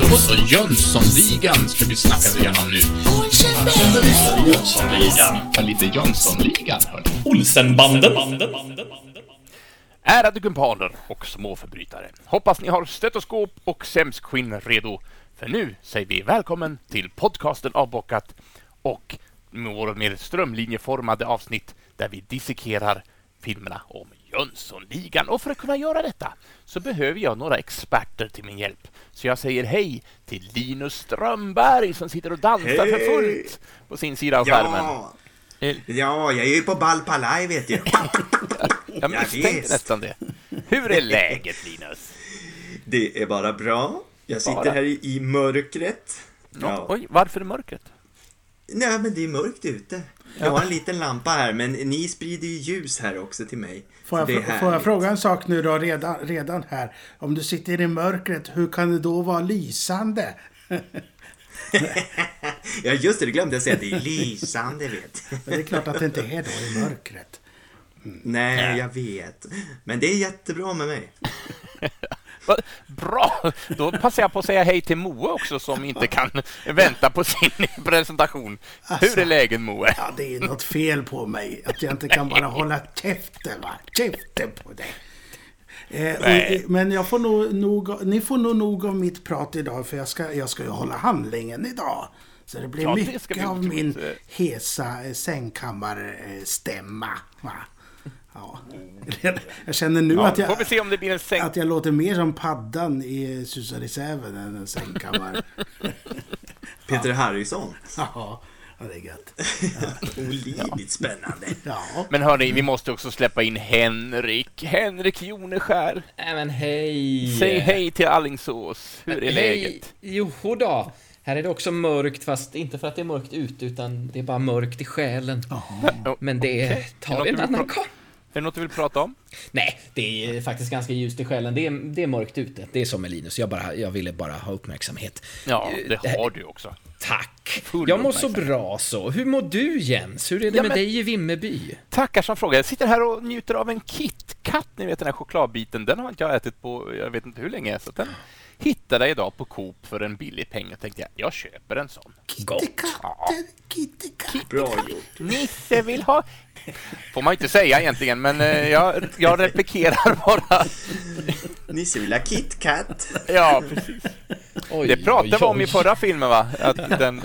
Då så, Jönssonligan ska vi snacka igenom nu. Jönssonligan. Ja, lite Jönssonligan, hörni. Olsenbanden. Ärade kumpaner och småförbrytare. Hoppas ni har stetoskop och sämskskinn redo. För nu säger vi välkommen till podcasten Avbockat och vårt mer strömlinjeformade avsnitt där vi dissekerar filmerna om Jönssonligan. Och för att kunna göra detta så behöver jag några experter till min hjälp. Så jag säger hej till Linus Strömberg som sitter och dansar Hej! för fullt på sin sida av skärmen. Ja, Eh, ja, jag är ju på Balpalaj vet du. Jag misstänkte nästan det. Hur är läget Linus? Det är bara bra. Jag sitter Bara. här i, i mörkret. Ja. Oj, varför är mörkret? Nej, men det är mörkt ute. Jag har en liten lampa här, men ni sprider ju ljus här också till mig. Får jag, fr- får jag fråga en sak nu då redan, redan här? Om du sitter i mörkret, hur kan det då vara lysande? Ja, just det, det glömde jag säga. Det är lysande, vet du. Det är klart att det inte är då i mörkret. Nej, jag vet. Men det är jättebra med mig. Bra! Då passar jag på att säga hej till Moe också som inte kan vänta på sin presentation. Hur är läget Moe? Ja, det är något fel på mig. Att jag inte kan bara hålla käften, va? Käften på dig. Eh, och, men jag får nog, nog, ni får nog nog av mitt prat idag för jag ska, jag ska ju hålla handlingen idag. Så det blir Ja, det mycket bli av min hesa eh, sängkammarstämma. Va? Ja. Jag känner nu Ja, att, jag, får vi se om det blir en säng... att jag låter mer som paddan i Susar i Säven än en sängkammare. Peter Harrison. ja, ja, det är gött. Olidligt spännande. Ja. Men hörni, vi måste också släppa in Henrik. Henrik Joneskär. Men hej! Säg hej till Allingsås. Hur är Hej! läget? Jo då. Här är det också mörkt, fast inte för att det är mörkt ute, utan det är bara mörkt i själen. Ja, Men det tar vi en annan gång. Är det något du vill prata om? Nej, det är faktiskt ganska ljust i själen. Det är, det är mörkt ute. Det är som med Linus. Jag, bara, jag ville bara ha uppmärksamhet. Ja, Eh, det har du också. Tack! Full jag mår så bra så. Hur mår du Jens? Hur är det Ja, med men- dig i Vimmerby? Tackar som frågar. Jag sitter här och njuter av en KitKat, ni vet den här chokladbiten. Den har inte jag ätit på jag vet inte hur länge. Så den hittade jag idag på Coop för en billig peng. Jag tänkte jag, jag köper en sån. Kittekatten, kittekatten. Bra gjort. Nisse vill ha... Får man inte säga egentligen, men eh, jag, jag replikerar bara. Nisse vill ha KitKat. Ja, precis. Oj, Det pratade vi om i förra filmen, va? Att den,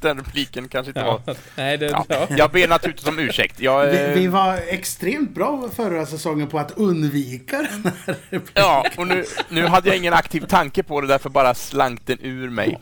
den repliken kanske inte var... Ja, nej, det, Ja, ja. jag ber naturligtvis om ursäkt. Jag, Vi, eh, vi var extremt bra förra säsongen på att undvika den här repliken. Ja, och nu, nu hade jag ingen aktiv tanke på det, därför bara slank den ur mig.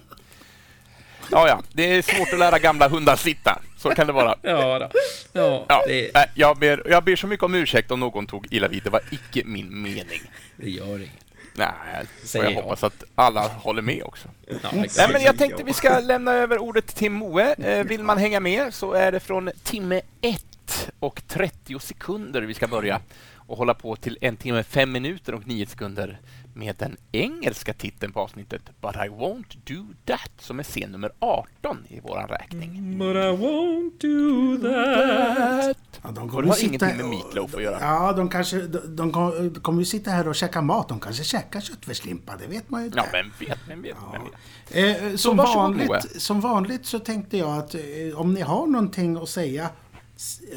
Ja, ja, det är svårt att lära gamla hundar sitta. Så kan det vara. Ja, då. ja, Ja, det, nej, jag, ber, jag ber så mycket om ursäkt om någon tog illa vid. Det var icke min mening. det gör inget. Nej, Säger jag jag. hoppas att alla håller med också. Ja, Nej, men jag tänkte vi ska lämna över ordet till Moe. Eh, Vill man hänga med så är det från timme 1 och 30 sekunder vi ska börja och hålla på till en timme, fem minuter och nio sekunder med den engelska titeln på avsnittet But I won't do that som är scen nummer 18 i våran räkning. But I won't do that. Ja, de det har ingenting med Meatloaf att göra. Ja, de kanske... De, de kommer kommer ju sitta här och käka mat. De kanske käkar köttfärslimpa, det vet man ju inte. Ja, vem vet, vem vet, vem vet. Eh, som, varsågod, Moe. vanligt, som vanligt så tänkte jag att eh, om ni har någonting att säga,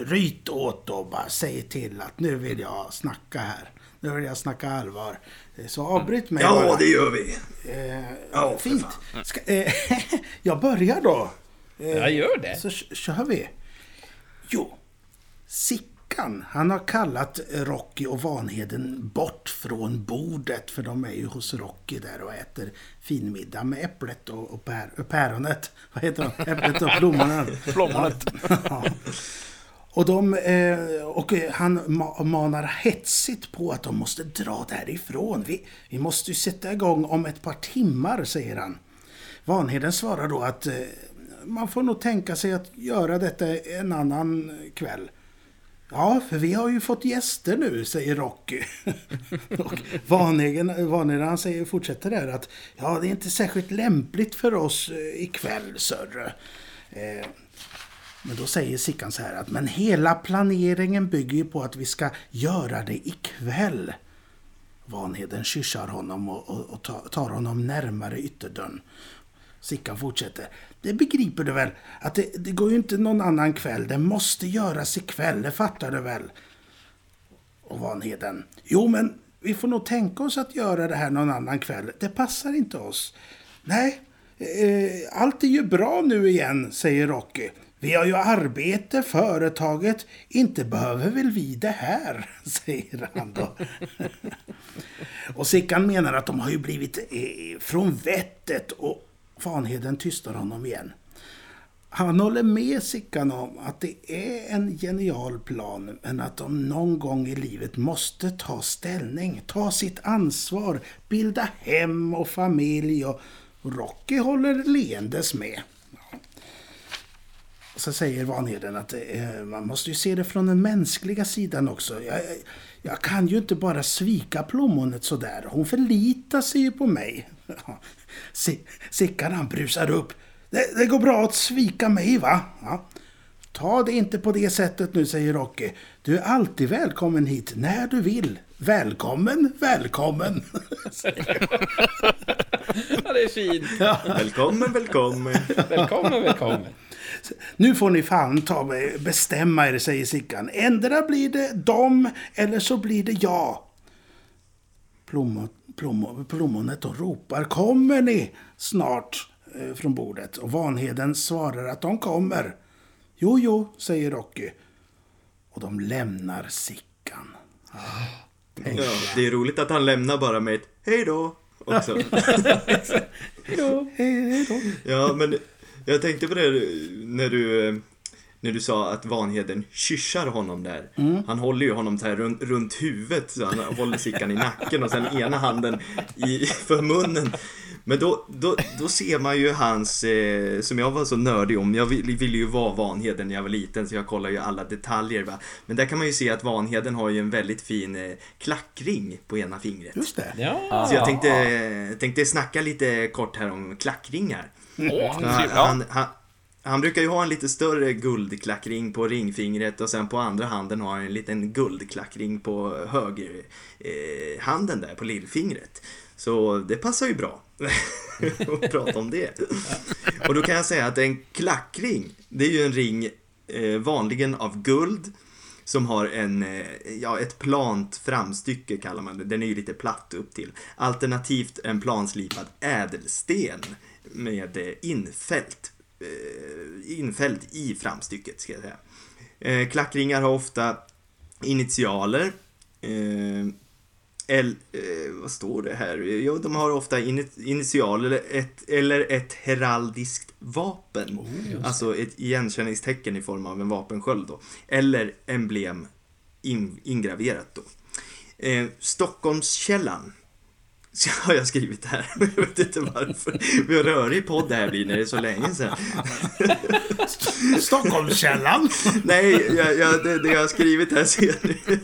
ryt åt då bara. Säg till att nu vill jag snacka här. Nu vill jag snacka allvar. Eh, Så avbryt mig Ja, bara. det gör vi. Eh, Ja, fint. Ska, eh, jag börjar då. Eh, Jag gör det. Så kör vi. Jo, Sickan, han har kallat Rocky och Vanheden bort från bordet. För de är ju hos Rocky där och äter finmiddag med äpplet och, och, pär, och päronet. Vad heter de? Äpplet och plommonen. Plommonet. Ja. Och, de, eh, och han ma- manar hetsigt på att de måste dra därifrån. Vi, vi måste ju sätta igång om ett par timmar, säger han. Vanheden svarar då att eh, man får nog tänka sig att göra detta en annan kväll. Ja, för vi har ju fått gäster nu, säger Rocky. och Vanheden, Vanheden han säger, fortsätter där att ja, det är inte särskilt lämpligt för oss eh, ikväll, sörre. Eh, Men då säger Sickan så här att men hela planeringen bygger ju på att vi ska göra det ikväll. Vanheden kyssar honom och, och, och tar honom närmare ytterdörren. Sickan fortsätter. Det begriper du väl? Att det, det går ju inte någon annan kväll. Det måste göras ikväll, det fattar du väl? Och Vanheden. Jo, men vi får nog tänka oss att göra det här någon annan kväll. Det passar inte oss. Nej, eh, allt är ju bra nu igen, säger Rocky. Vi har ju arbete, företaget. Inte behöver väl vi det här, säger han då. och Sickan menar att de har ju blivit eh, från vettet och Vanheden tystar honom igen. Han håller med Sickan om att det är en genial plan men att de någon gång i livet måste ta ställning, ta sitt ansvar, bilda hem och familj och Rocky håller leendes med. Så säger Vanheden att eh, man måste ju se det från den mänskliga sidan också. Jag, jag kan ju inte bara svika plommonet sådär. Hon förlitar sig ju på mig. Si- Sickan han brusar upp. Det, det går bra att svika mig va? Ja. Ta det inte på det sättet nu, säger Rocky. Du är alltid välkommen hit när du vill. Välkommen, välkommen. Ja, det är fint. Välkommen, välkommen. Välkommen, välkommen. Nu får ni fan ta bestämma er, säger Sickan. Ändra blir det dem eller så blir det jag. Plommon, plommon, plommonet och ropar Kommer ni snart eh, från bordet? Och Vanheden svarar att de kommer. Jo, jo, säger Rocky. Och de lämnar Sickan. Ja, det är roligt att han lämnar bara med ett hej då också. Hej då. Ja, men jag tänkte på det när du, när du sa att Vanheden kyssar honom där. Han håller ju honom så här runt, runt huvudet, så han håller Sickan i nacken och sen ena handen i, för munnen. Men då, då, då ser man ju hans, eh, som jag var så nördig om, jag ville vill ju vara Vanheden när jag var liten så jag kollar ju alla detaljer. Va? Men där kan man ju se att Vanheden har ju en väldigt fin eh, klackring på ena fingret. Just det. Ja. Så jag tänkte, tänkte snacka lite kort här om klackringar. Ja, trevligt. han, han, han brukar ju ha en lite större guldklackring på ringfingret och sen på andra handen har han en liten guldklackring på höger eh, handen där på lillfingret. Så det passar ju bra och prata om det. Och då kan jag säga att en klackring, det är ju en ring eh, vanligen av guld som har en, eh, ja, ett plant framstycke kallar man det. Den är ju lite platt upp till. Alternativt en planslipad ädelsten med eh, infällt, eh, infällt i framstycket ska jag säga. Eh, klackringar har ofta initialer. Eh, L, eh, vad står det här? Jo, de har ofta ini- initialer eller ett, eller ett heraldiskt vapen. alltså ett igenkänningstecken i form av en vapensköld då. Eller emblem in, ingraverat då. Eh, Stockholmskällan. Så har jag skrivit här. Jag vet inte varför. Vad rörig podd det här blir när det är så länge sedan. Stockholmskällan. Nej, jag, jag, det, det jag har skrivit här ser ni.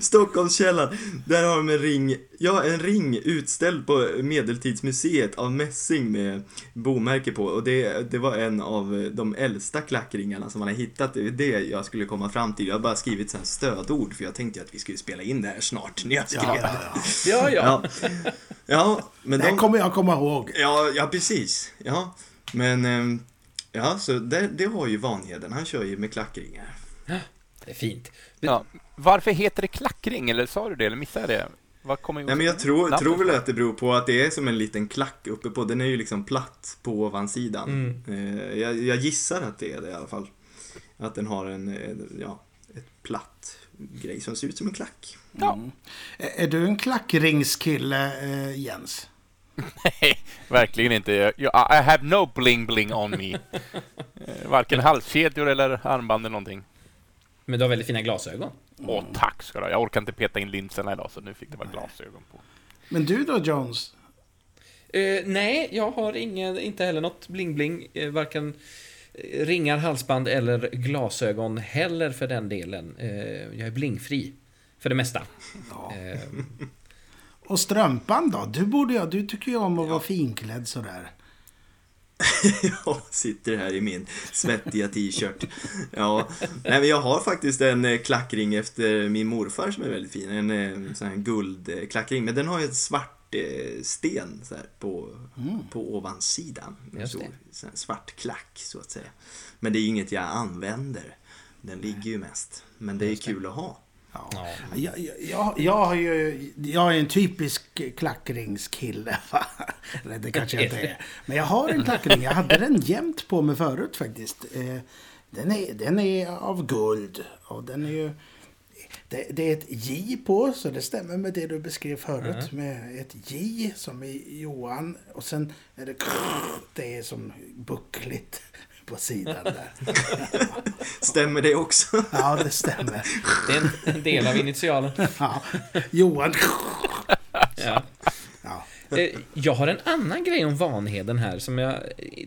Stockholmskällan. Där har de en ring, ja en ring utställd på Medeltidsmuseet av mässing med bomärke på. Och det, det var en av de äldsta klackringarna som man har hittat. Det är det jag skulle komma fram till. Jag har bara skrivit så här stödord för jag tänkte att vi skulle spela in det här snart när jag skrev Ja, det. ja, ja. Ja, ja. Ja, ja men Det de... kommer jag komma ihåg. Ja, ja precis. Ja, men... ehm, Ja, så det, det har ju Vanheden. Han kör ju med klackringar. Det är fint. Ja. Varför heter det klackring? Eller sa du det? Eller missade jag det? Vad kommer Nej, men jag tror, tror väl att det beror på att det är som en liten klack uppe på. Den är ju liksom platt på ovansidan. Eh, jag, jag gissar att det är det i alla fall. Att den har en, eh, ja, ett platt grej som ser ut som en klack. Ja. Är är du en klackringskille, eh, Jens? Nej, verkligen inte. Jag, I have no bling-bling on me. Eh, Varken halskedjor eller armband eller någonting. Men du har väldigt fina glasögon. Åh, tack ska du ha. Jag orkar inte peta in linserna idag, så nu fick det vara glasögon på. Men du då, Jones? Eh, nej, jag har ingen, inte heller något bling-bling. Eh, varken ringar, halsband eller glasögon heller för den delen. Eh, jag är blingfri. För det mesta. Eh, Och strumpan då? Du borde du tycker ju om att vara finklädd sådär. jag sitter här i min svettiga t-shirt. Ja, nej, men jag har faktiskt en eh, klackring efter min morfar som är väldigt fin. En sån här guldklackring, men den har ju ett svart sten så här, på, på ovansidan. En Just stor, det. sån här svart klack så att säga. Men det är inget jag använder. Den ligger ju mest. Men det är kul att ha. Ja. Jag, jag, jag, jag, har ju, jag är en typisk klackringskille. va? Nej, det kanske jag inte är. Men jag har en klackring. Jag hade den jämt på mig förut faktiskt. Eh, Den är, den är av guld. Och den är ju... Det, det är ett J på, så det stämmer med det du beskrev förut. Med ett J som i Johan. Och sen är det det är som buckligt på sidan där. Stämmer det också? Ja, det stämmer. Det är en- en del av initialen. Ja, Johan. Ja. Ja. Eh, Jag har en annan grej om Vanheden här som jag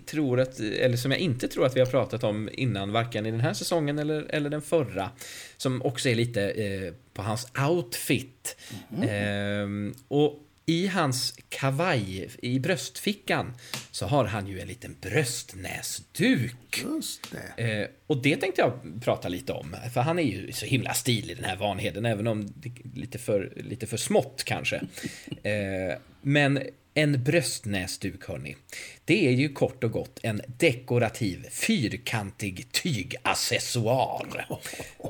tror att, eller som jag inte tror att vi har pratat om innan, varken i den här säsongen eller, eller den förra. Som också är lite eh, på hans outfit. Ehm, och i hans kavaj, i bröstfickan, så har han ju en liten bröstnäsduk. Just det. Eh, och det tänkte jag prata lite om, för han är ju så himla stilig den här Vanheden, även om det är lite för, lite för smått kanske. Eh, men en bröstnäsduk, hörni, det är ju kort och gott en dekorativ fyrkantig tygaccessoar.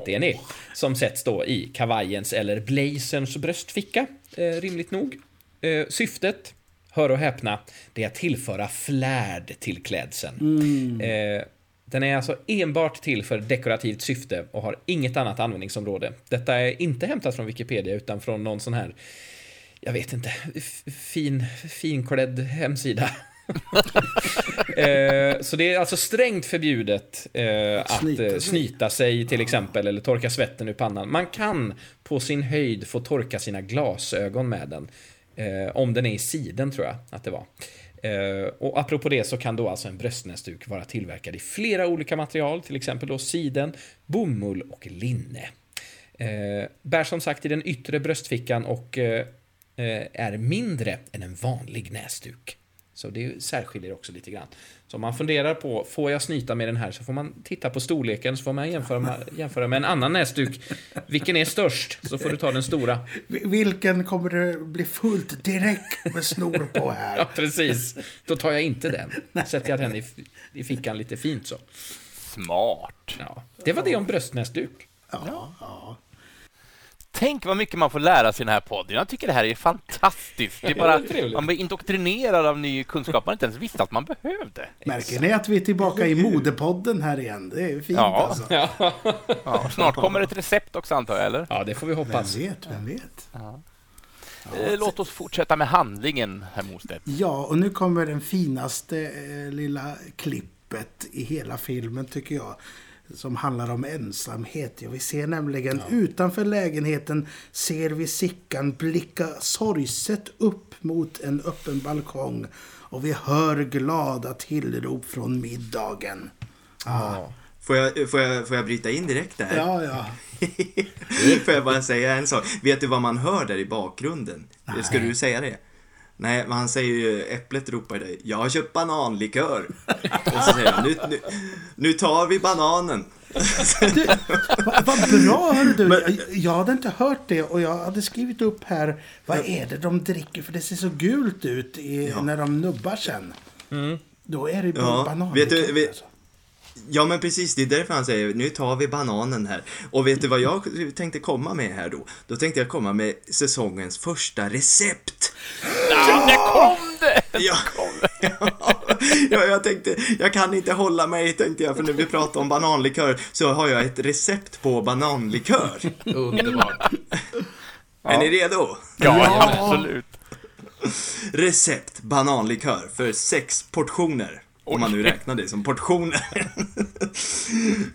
Det är ni, som sätts då i kavajens eller blazerns bröstficka, eh, rimligt nog. Eh, syftet, hör och häpna, det är att tillföra flärd till klädseln. Eh, den är alltså enbart till för dekorativt syfte och har inget annat användningsområde. Detta är inte hämtat från Wikipedia utan från någon sån här, jag vet inte, fin, finklädd hemsida. eh, så det är alltså strängt förbjudet eh, att Snyta eh, snyta sig till exempel eller torka svetten ur pannan. Man kan på sin höjd få torka sina glasögon med den. Eh, om den är i siden tror jag att det var. Eh, och apropå det så kan då alltså en bröstnäsduk vara tillverkad i flera olika material, till exempel då siden, bomull och linne. Eh, bär som sagt i den yttre bröstfickan och eh, eh är mindre än en vanlig näsduk. Så det särskiljer också lite grann. Så om man funderar på, får jag snyta med den här? Så får man titta på storleken, så får man jämföra med, jämföra med en annan näsduk. Vilken är störst? Så får du ta den stora. Vi- Vilken kommer det bli fullt direkt med snor på Ja, här? precis. Då tar jag inte den. Sätter jag den i, i fickan lite fint så. Smart. Ja. Det var det om bröstnäsduk. Ja, ja. Tänk vad mycket man får lära sig i den här podden. Jag tycker det här är fantastiskt. Det är Ja, bara, det är trevligt. man blir indoktrinerad av ny kunskap man inte ens visste att man behövde. Märker ni att vi är tillbaka i modepodden här igen? Det är fint Ja. alltså. Ja. Ja, snart kommer ett recept också antar jag, eller? ja, det får vi Vem hoppas. vet, vem vet? Eh, Låt oss fortsätta med handlingen, herr Mostedt. Ja, och nu kommer den finaste eh, lilla klippet i hela filmen tycker jag. Som handlar om ensamhet. Ja, vi ser nämligen utanför lägenheten ser vi Sickan blicka sorgset upp mot en öppen balkong. Och vi hör glada tillrop från middagen. Ja. Får jag, får, jag, får jag bryta in direkt där? Ja, ja. Får jag bara säga en sak? Vet du vad man hör där i bakgrunden? Ska du säga det? Nej, men han säger ju, Äpplet ropar dig, jag har köpt bananlikör. Och så säger han, nu, nu, nu tar vi bananen. Du, vad, bra hör du. Jag, jag hade inte hört det och jag hade skrivit upp här. Vad är det de dricker? För det ser så gult ut i, Ja. när de nubbar sen. Då är det Ja, banan. vet du, vet- Ja men precis, det är därför han säger nu tar vi bananen här. Och vet du vad jag tänkte komma med här då? Då tänkte jag komma med säsongens första recept. Ja, där kom det! Ja, ja, jag tänkte, jag kan inte hålla mig tänkte jag, för när vi pratar om bananlikör så har jag ett recept på bananlikör. Underbart. Är ni redo? Ja, absolut. Recept bananlikör för sex portioner. Om man nu räknar det som portioner.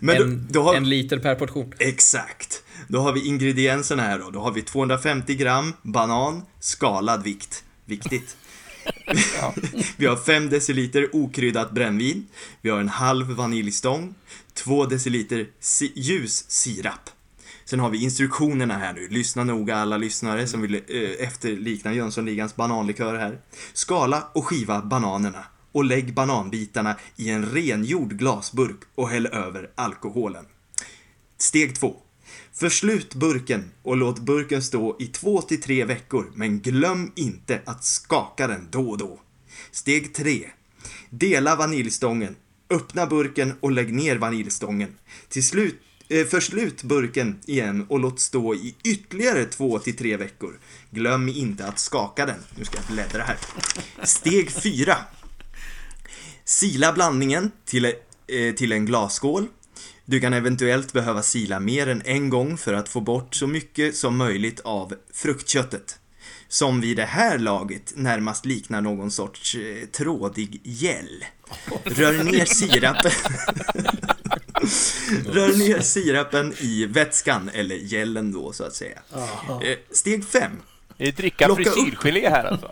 Men då, En, då har... en liter per portion. Exakt. Då har vi ingredienserna här då. Då har vi 250 gram banan, skalad vikt. Viktigt. vi har 5 deciliter okryddat brännvin. Vi har en halv vaniljstång. 2 deciliter si- ljus sirap. Sen har vi instruktionerna här nu. Lyssna noga alla lyssnare som vill eh, efterlikna Jönssonligans bananlikör här. Skala och skiva bananerna och lägg bananbitarna i en rengjord glasburk och häll över alkoholen. Steg 2. Förslut burken och låt burken stå i 2-3 veckor, men glöm inte att skaka den då och då. Steg 3. Dela vaniljstången. Öppna burken och lägg ner vaniljstången. Till slut, eh, förslut burken igen och låt stå i ytterligare 2-3 veckor. Glöm inte att skaka den. Nu ska jag bläddra här. Steg 4. Sila blandningen till, eh, till en glasskål. Du kan eventuellt behöva sila mer än en gång för att få bort så mycket som möjligt av fruktköttet. Som vid det här laget närmast liknar någon sorts eh, trådig gel. Rör ner sirapen Rör ner sirapen i vätskan, eller gelen då så att säga. Eh, Steg 5. Är det dricka Plocka upp. frisyrgelé här alltså?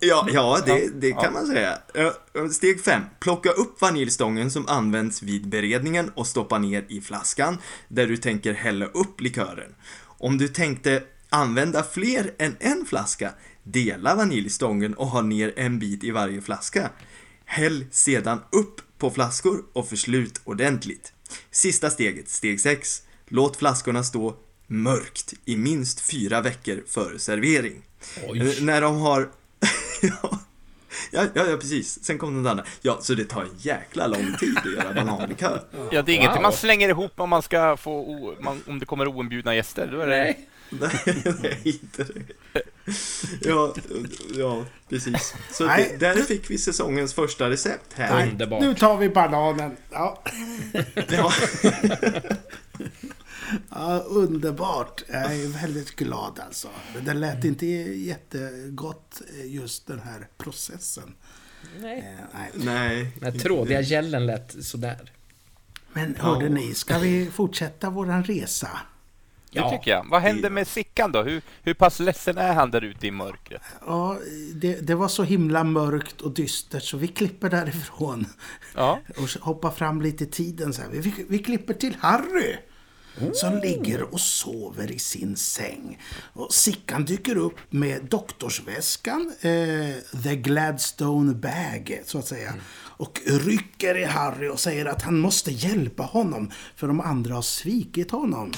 Ja, ja det, det kan man säga. Steg 5. Plocka upp vaniljstången som används vid beredningen och stoppa ner i flaskan där du tänker hälla upp likören. Om du tänkte använda fler än en flaska, dela vaniljstången och ha ner en bit i varje flaska. Häll sedan upp på flaskor och förslut ordentligt. Sista steget, steg 6. Låt flaskorna stå mörkt i minst fyra veckor före servering. Oj. Eh, När de har... ja, ja, ja, precis. Sen kom den andra. Ja, så det tar en jäkla lång tid att göra bananlikör. Ja, det är ingenting Wow. man slänger ihop om man ska få o, man, om det kommer oinbjudna gäster. Då är det, Nej. Nej, inte det. Ja, ja, precis. Så Nej. det, där fick vi säsongens första recept här. Nej, Underbart. nu tar vi bananen. Ja. Ja, Ja, underbart. Jag är väldigt glad alltså. Men det lät inte jättegott eh, just den här processen. Nej. Eh, nej. nej. Den trådiga gällen lät sådär. Men hörde ni, ska vi fortsätta våran resa? det tycker jag. Vad händer med Sickan då? Hur, hur pass ledsen är han där ute i mörkret? Ja, det, det var så himla mörkt och dystert så vi klipper därifrån. Ja. Och hoppar fram lite i tiden så här. Vi, vi klipper till Harry. Som ligger och sover i sin säng. Och Sickan dyker upp med doktorsväskan, eh, The Gladstone Bag, så att säga. Och rycker i Harry och säger att han måste hjälpa honom, för de andra har svikit honom.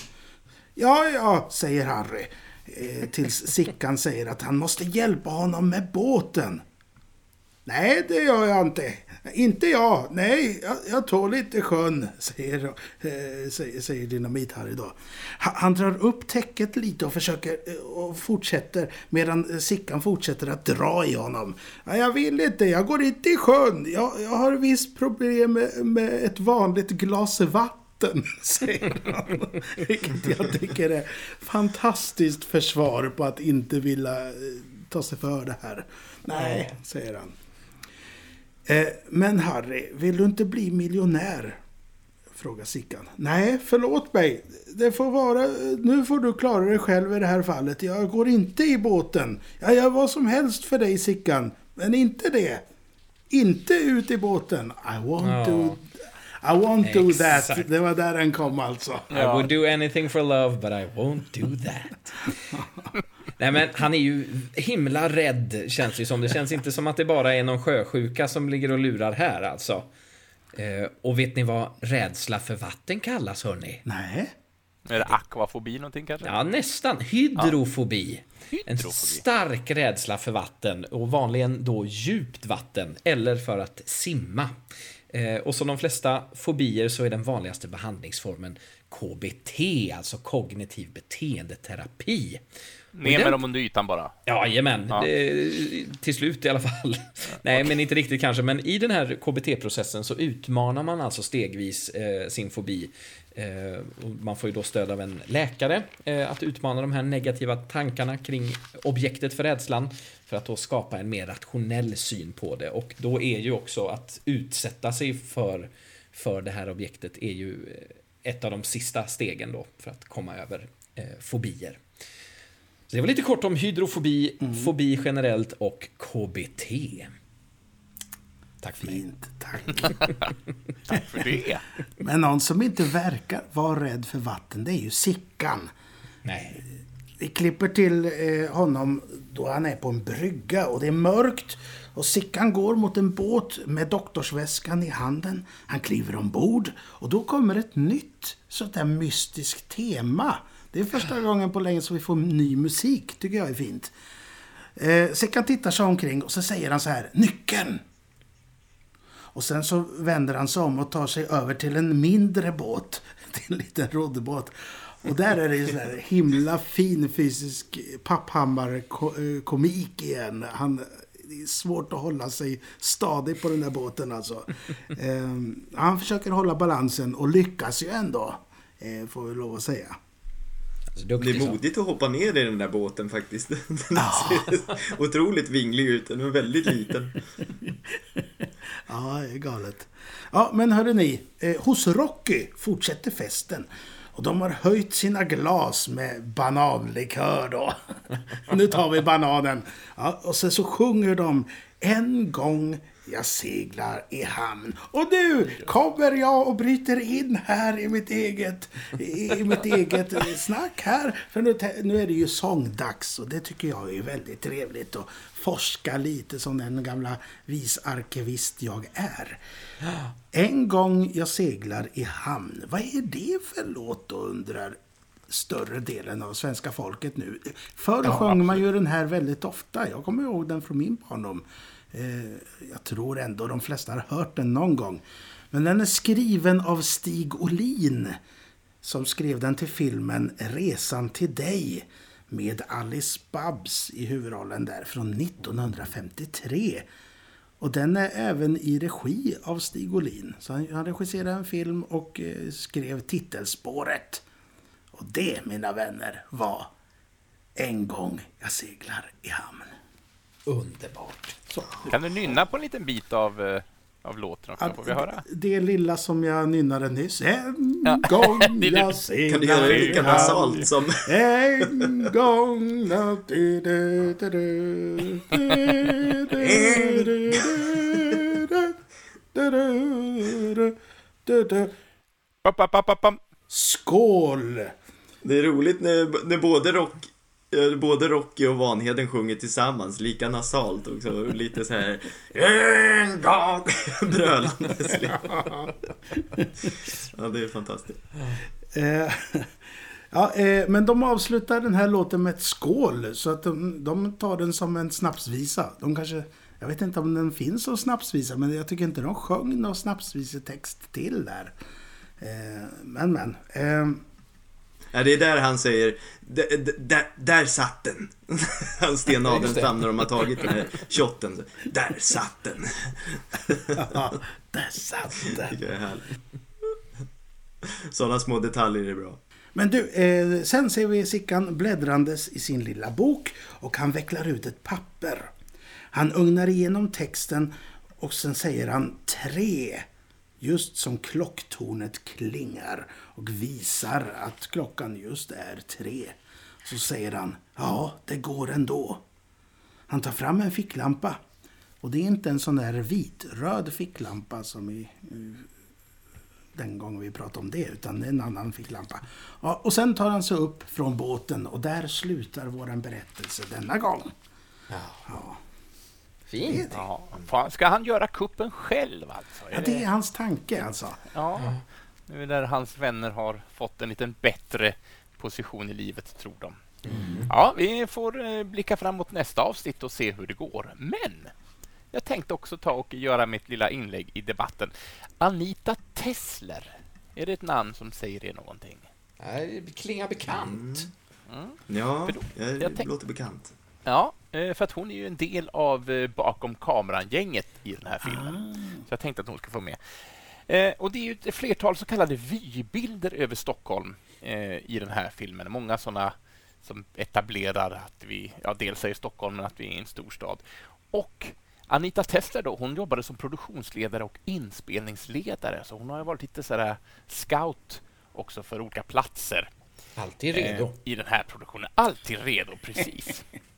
Ja, ja, säger Harry. Eh, tills Sickan säger att han måste hjälpa honom med båten. Nej, det gör jag inte. Inte jag. Nej, jag, jag tål inte sjön, säger, eh, säger, säger Dynamit-Harry då. Han, han drar upp täcket lite och försöker eh, och fortsätter medan Sickan fortsätter att dra i honom. Ja, jag vill inte, jag går inte i sjön. Jag, jag har visst problem med, med ett vanligt glas vatten, säger han. Vilket jag tycker är fantastiskt försvar på att inte vilja eh, ta sig för det här. Nej, säger han. Eh, men Harry, vill du inte bli miljonär? Frågar Sickan. Nej, förlåt mig. Det får vara... Nu får du klara dig själv i det här fallet. Jag går inte i båten. Jag gör vad som helst för dig Sickan. Men inte det. Inte ut i båten. I won't Ja. do... I won't do that. Det var där den kom alltså. I would do anything for love, but I won't do that. Nej men han är ju himla rädd, känns det som. Det känns inte som att det bara är någon sjösjuka som ligger och lurar här alltså. Eh, och vet ni vad rädsla för vatten kallas, hörni? Nej. Är det akvafobi någonting kanske? Ja, nästan. Hydrofobi. En Hydrofobi. stark rädsla för vatten och vanligen då djupt vatten eller för att simma. Eh, och som de flesta fobier så är den vanligaste behandlingsformen KBT, alltså kognitiv beteendeterapi. Ner med dem under ytan bara. Jajamän, Ja. det, till slut i alla fall. Nej, men inte riktigt kanske. Men i den här KBT-processen så utmanar man alltså stegvis eh, sin fobi. Eh, man får ju då stöd av en läkare eh, att utmana de här negativa tankarna kring objektet för rädslan för att då skapa en mer rationell syn på det. Och då är ju också att utsätta sig för, för det här objektet är ju eh, ett av de sista stegen då för att komma över eh, fobier. Så det var lite kort om hydrofobi, fobi generellt och KBT. Tack för mig. Fint, tack. Tack för det. Men någon som inte verkar vara rädd för vatten, det är ju Sickan. Nej. Vi klipper till eh, honom då han är på en brygga och det är mörkt. Och Sickan går mot en båt med doktorsväskan i handen. Han kliver ombord och då kommer ett nytt sånt där mystiskt tema. Det är första gången på länge som vi får ny musik, tycker jag är fint. Eh, Sickan tittar sig omkring och så säger han så här, nyckeln! Och sen så vänder han sig om och tar sig över till en mindre båt. Till en liten roddbåt. Och där är det ju sån här himla fin fysisk papphammar-komik eh, igen. Han, det är svårt att hålla sig stadig på den där båten alltså. Eh, han försöker hålla balansen och lyckas ju ändå. Eh, får vi lov att säga. Alltså, Det är modigt att hoppa ner i den där båten faktiskt. Den ser otroligt vinglig ut. Den är väldigt liten. Ja, det är galet. Ja, men hörru ni. Eh, hos Rocky fortsätter festen. Och de har höjt sina glas med bananlikör då. nu tar vi bananen. Ja, och sen så sjunger de En gång jag seglar i hamn. Och nu kommer jag och bryter in här i mitt eget, i, mitt eget snack här. För nu, nu är det ju sångdags och det tycker jag är väldigt trevligt att forska lite som den gamla visarkivist jag är. En gång jag seglar i hamn. Vad är det för låt då undrar större delen av svenska folket nu. Förr sjöng man ju den här väldigt ofta. Jag kommer ihåg den från min barndom. Eh, jag tror ändå de flesta har hört den någon gång. Men den är skriven av Stig Olin som skrev den till filmen Resan till dig med Alice Babs i huvudrollen där från 1953. Och den är även i regi av Stig Olin. Så han, regisserade en film och eh, skrev titelspåret. Och det, mina vänner, var En gång jag seglar i hamn underbart. Så. Kan du nynna på en liten bit av, av låten? Också? Får vi höra? Det lilla som jag nynnade nyss. En ja. gång jag ser Kan du göra det lika basalt som... en gång... Skål! Det är roligt när, när både rock, Eh, både Rocky och Vanheden sjunger tillsammans, lika nasalt också. Lite så här... Brölandes. Ja, det är fantastiskt. Eh, ja, eh, men de avslutar den här låten med ett skål. Så att de, de tar den som en snapsvisa. De kanske... Jag vet inte om den finns som snapsvisa, men jag tycker inte de sjöng någon snapsvisetext till där. Eh, men, men. Eh, Ja, det är där han säger, "D- d- där, där satt den. Han Sten Adelstam när de har tagit den här shotten. Där satt den. ja, där satt den. jag är härligt. Sådana små detaljer är bra. Men du, eh, sen ser vi Sickan bläddrandes i sin lilla bok och han vecklar ut ett papper. Han ugnar igenom texten och sen säger han tre. Just som klocktornet klingar och visar att klockan just är tre. Så säger han, ja, det går ändå. Han tar fram en ficklampa. Och det är inte en sån där vitröd ficklampa som i den gången vi pratade om det, utan det är en annan ficklampa. Ja, och sen tar han sig upp från båten och där slutar våran berättelse denna gång. Ja, Fint. Ja, fan, ska han göra kuppen själv alltså? ja det är hans tanke alltså. Ja, nu när hans vänner har fått en liten bättre position i livet, tror de. Ja, vi får eh, blicka framåt nästa avsnitt och se hur det går. Men jag tänkte också ta och göra mitt lilla inlägg i debatten. Anita Tessler, är det ett namn som säger er någonting? Nej, Det klingar bekant. Ja, För då- det låter bekant. Ja, eh, för att hon är ju en del av eh, bakom kameran-gänget i den här filmen. Så jag tänkte att hon ska få med. Eh, och det är ett flertal så kallade vybilder över Stockholm i den här filmen. Många sådana som etablerar att vi, ja, dels är i Stockholm, men att vi är i en storstad. Och Anita Tester då, hon jobbade som produktionsledare och inspelningsledare, så hon har ju varit lite sådär scout också för olika platser Alltid redo. eh, i den här produktionen. Alltid redo, precis.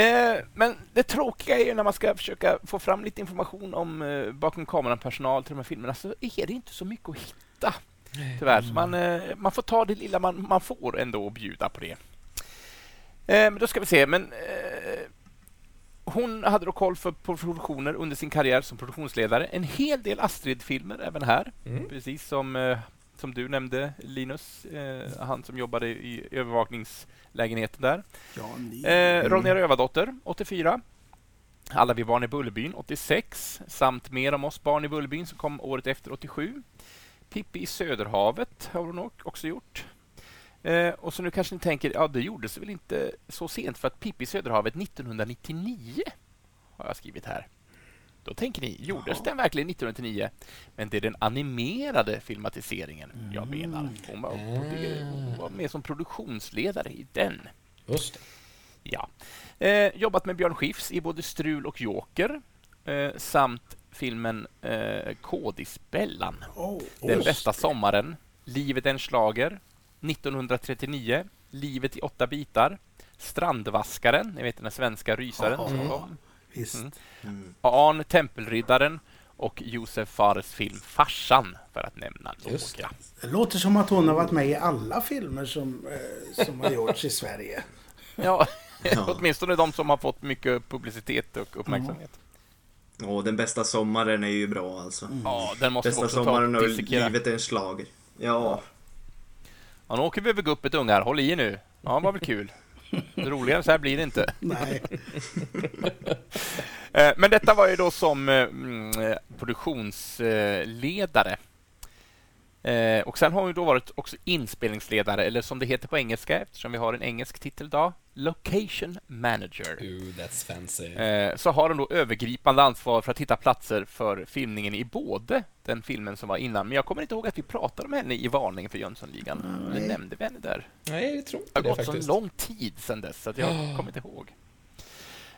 eh, men det tråkiga är ju när man ska försöka få fram lite information om eh, bakom kameran-personal till de här filmerna så är det inte så mycket att hitta. Tyvärr. Så man, eh, man får ta det lilla man, man får ändå och bjuda på det. Men då ska vi se. Men, hon hade då koll för produktioner under sin karriär som produktionsledare. En hel del Astrid-filmer även här. Mm. Precis som, som du nämnde, Linus. Eh, han som jobbade i övervakningslägenheten där. Ja, ni. Eh, Ronja Rövardotter, 84. Alla vi barn i Bullerbyn, 86. Samt Mer om oss barn i Bullerbyn som kom året efter, 87. Pippi i Söderhavet har hon också gjort. Eh, och så nu kanske ni tänker, ja det gjordes väl inte så sent för att Pippi i Söderhavet 1999 har jag skrivit här. Då tänker ni, gjordes den verkligen 1999? Men det är den animerade filmatiseringen jag menar. Hon var, hon var med som produktionsledare i den. Just det. Ja. Eh, jobbat med Björn Skifs i både Strul och Joker eh, samt filmen eh, Kodisbellan. Oh, Den oh. bästa sommaren, Livet är en schlager, 1939, Livet i åtta bitar, Strandvaskaren, ni vet den svenska rysaren Ja, som kom, Visst. Mm. Mm. Arn Tempelriddaren och Josef Fares film Farsan, för att nämna Just några. Det låter som att hon har varit med i alla filmer som, eh, som har gjorts i Sverige. Ja, Ja. åtminstone de som har fått mycket publicitet och uppmärksamhet. Och den bästa sommaren är ju bra alltså. Ja, den måste vi Bästa också ta sommaren och och livet är en slager. Ja. Ja, nu åker vi över guppet ungar. Håll i nu. Ja, det var väl kul. Roligare så här blir det inte. Nej. Eh, Men detta var ju då som eh, mm, eh, produktionsledare. Och sen har hon ju då varit också inspelningsledare, eller som det heter på engelska, eftersom vi har en engelsk titel idag, Location Manager. Ooh, that's fancy. Eh, Så har hon då övergripande ansvar för att hitta platser för filmningen i både den filmen som var innan, men jag kommer inte ihåg att vi pratade om henne i Varningen för Jönssonligan. Eller nämnde vi henne där? Nej, jag tror Det inte har det gått så faktiskt. lång tid sedan dess så att jag kommer inte ihåg.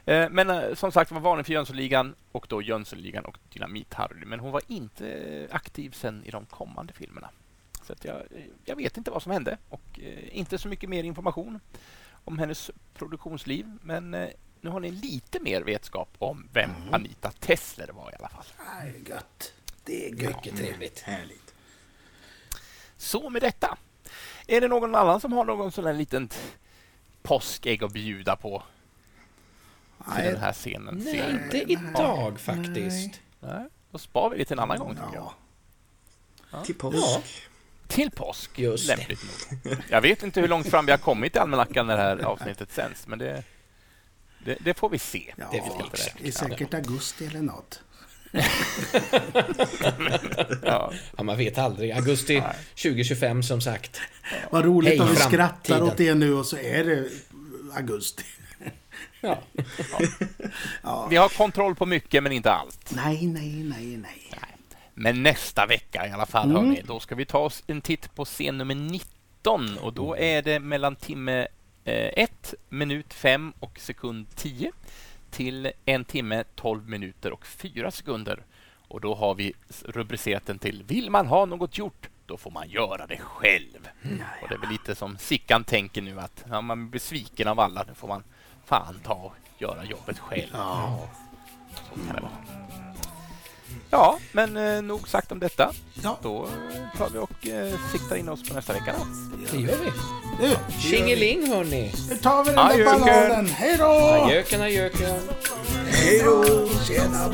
Eh, Men eh, som sagt var varning för Jönssonligan och då Jönssonligan och Dynamit-Harry. Men hon var inte aktiv sen i de kommande filmerna. Så att jag, eh, jag vet inte vad som hände och inte så mycket mer information om hennes produktionsliv. Men eh, nu har ni lite mer vetskap om vem Anita Tessler var i alla fall. Nej, gött. Det är gött. Mycket trevligt. Härligt. Så med detta. Är det någon annan som har någon sån här liten påskägg att bjuda på Nej. den här scenen? Nej, scenen? inte idag faktiskt. Nej, då spar vi det till en annan gång. Ja. Till påsk. Ja. Till påsk, Just lämpligt nog. Jag vet inte hur långt fram vi har kommit i almanackan när det här avsnittet sänds, men det, det, det får vi se. Ja, Det det är säkert augusti eller något. Ja. Ja, man vet aldrig. Augusti 2025 som sagt. Vad roligt Hej, om vi skrattar åt det nu och så är det augusti. Ja. Vi har kontroll på mycket, men inte allt. Nej, nej, nej, nej. Men nästa vecka i alla fall, hörni, då ska vi ta oss en titt på scen nummer 19 och då är det mellan timme 1, minut 5 och sekund 10 till en timme 12 minuter och 4 sekunder. Och då har vi rubricerat den till Vill man ha något gjort, då får man göra det själv. Och det är väl lite som Sickan tänker nu att ja, man är besviken av alla, nu får man fan ta och göra jobbet själv. Ja. Så kan det vara. Ja, men eh, nog sagt om detta. Ja. Då tar vi och eh, siktar in oss på nästa vecka. Då. Det gör vi. Nu, Tjingeling hörni! nu tar vi den där Adjöken. bananen. Hej då! Adjöken, adjöken. Hej då! Tjena!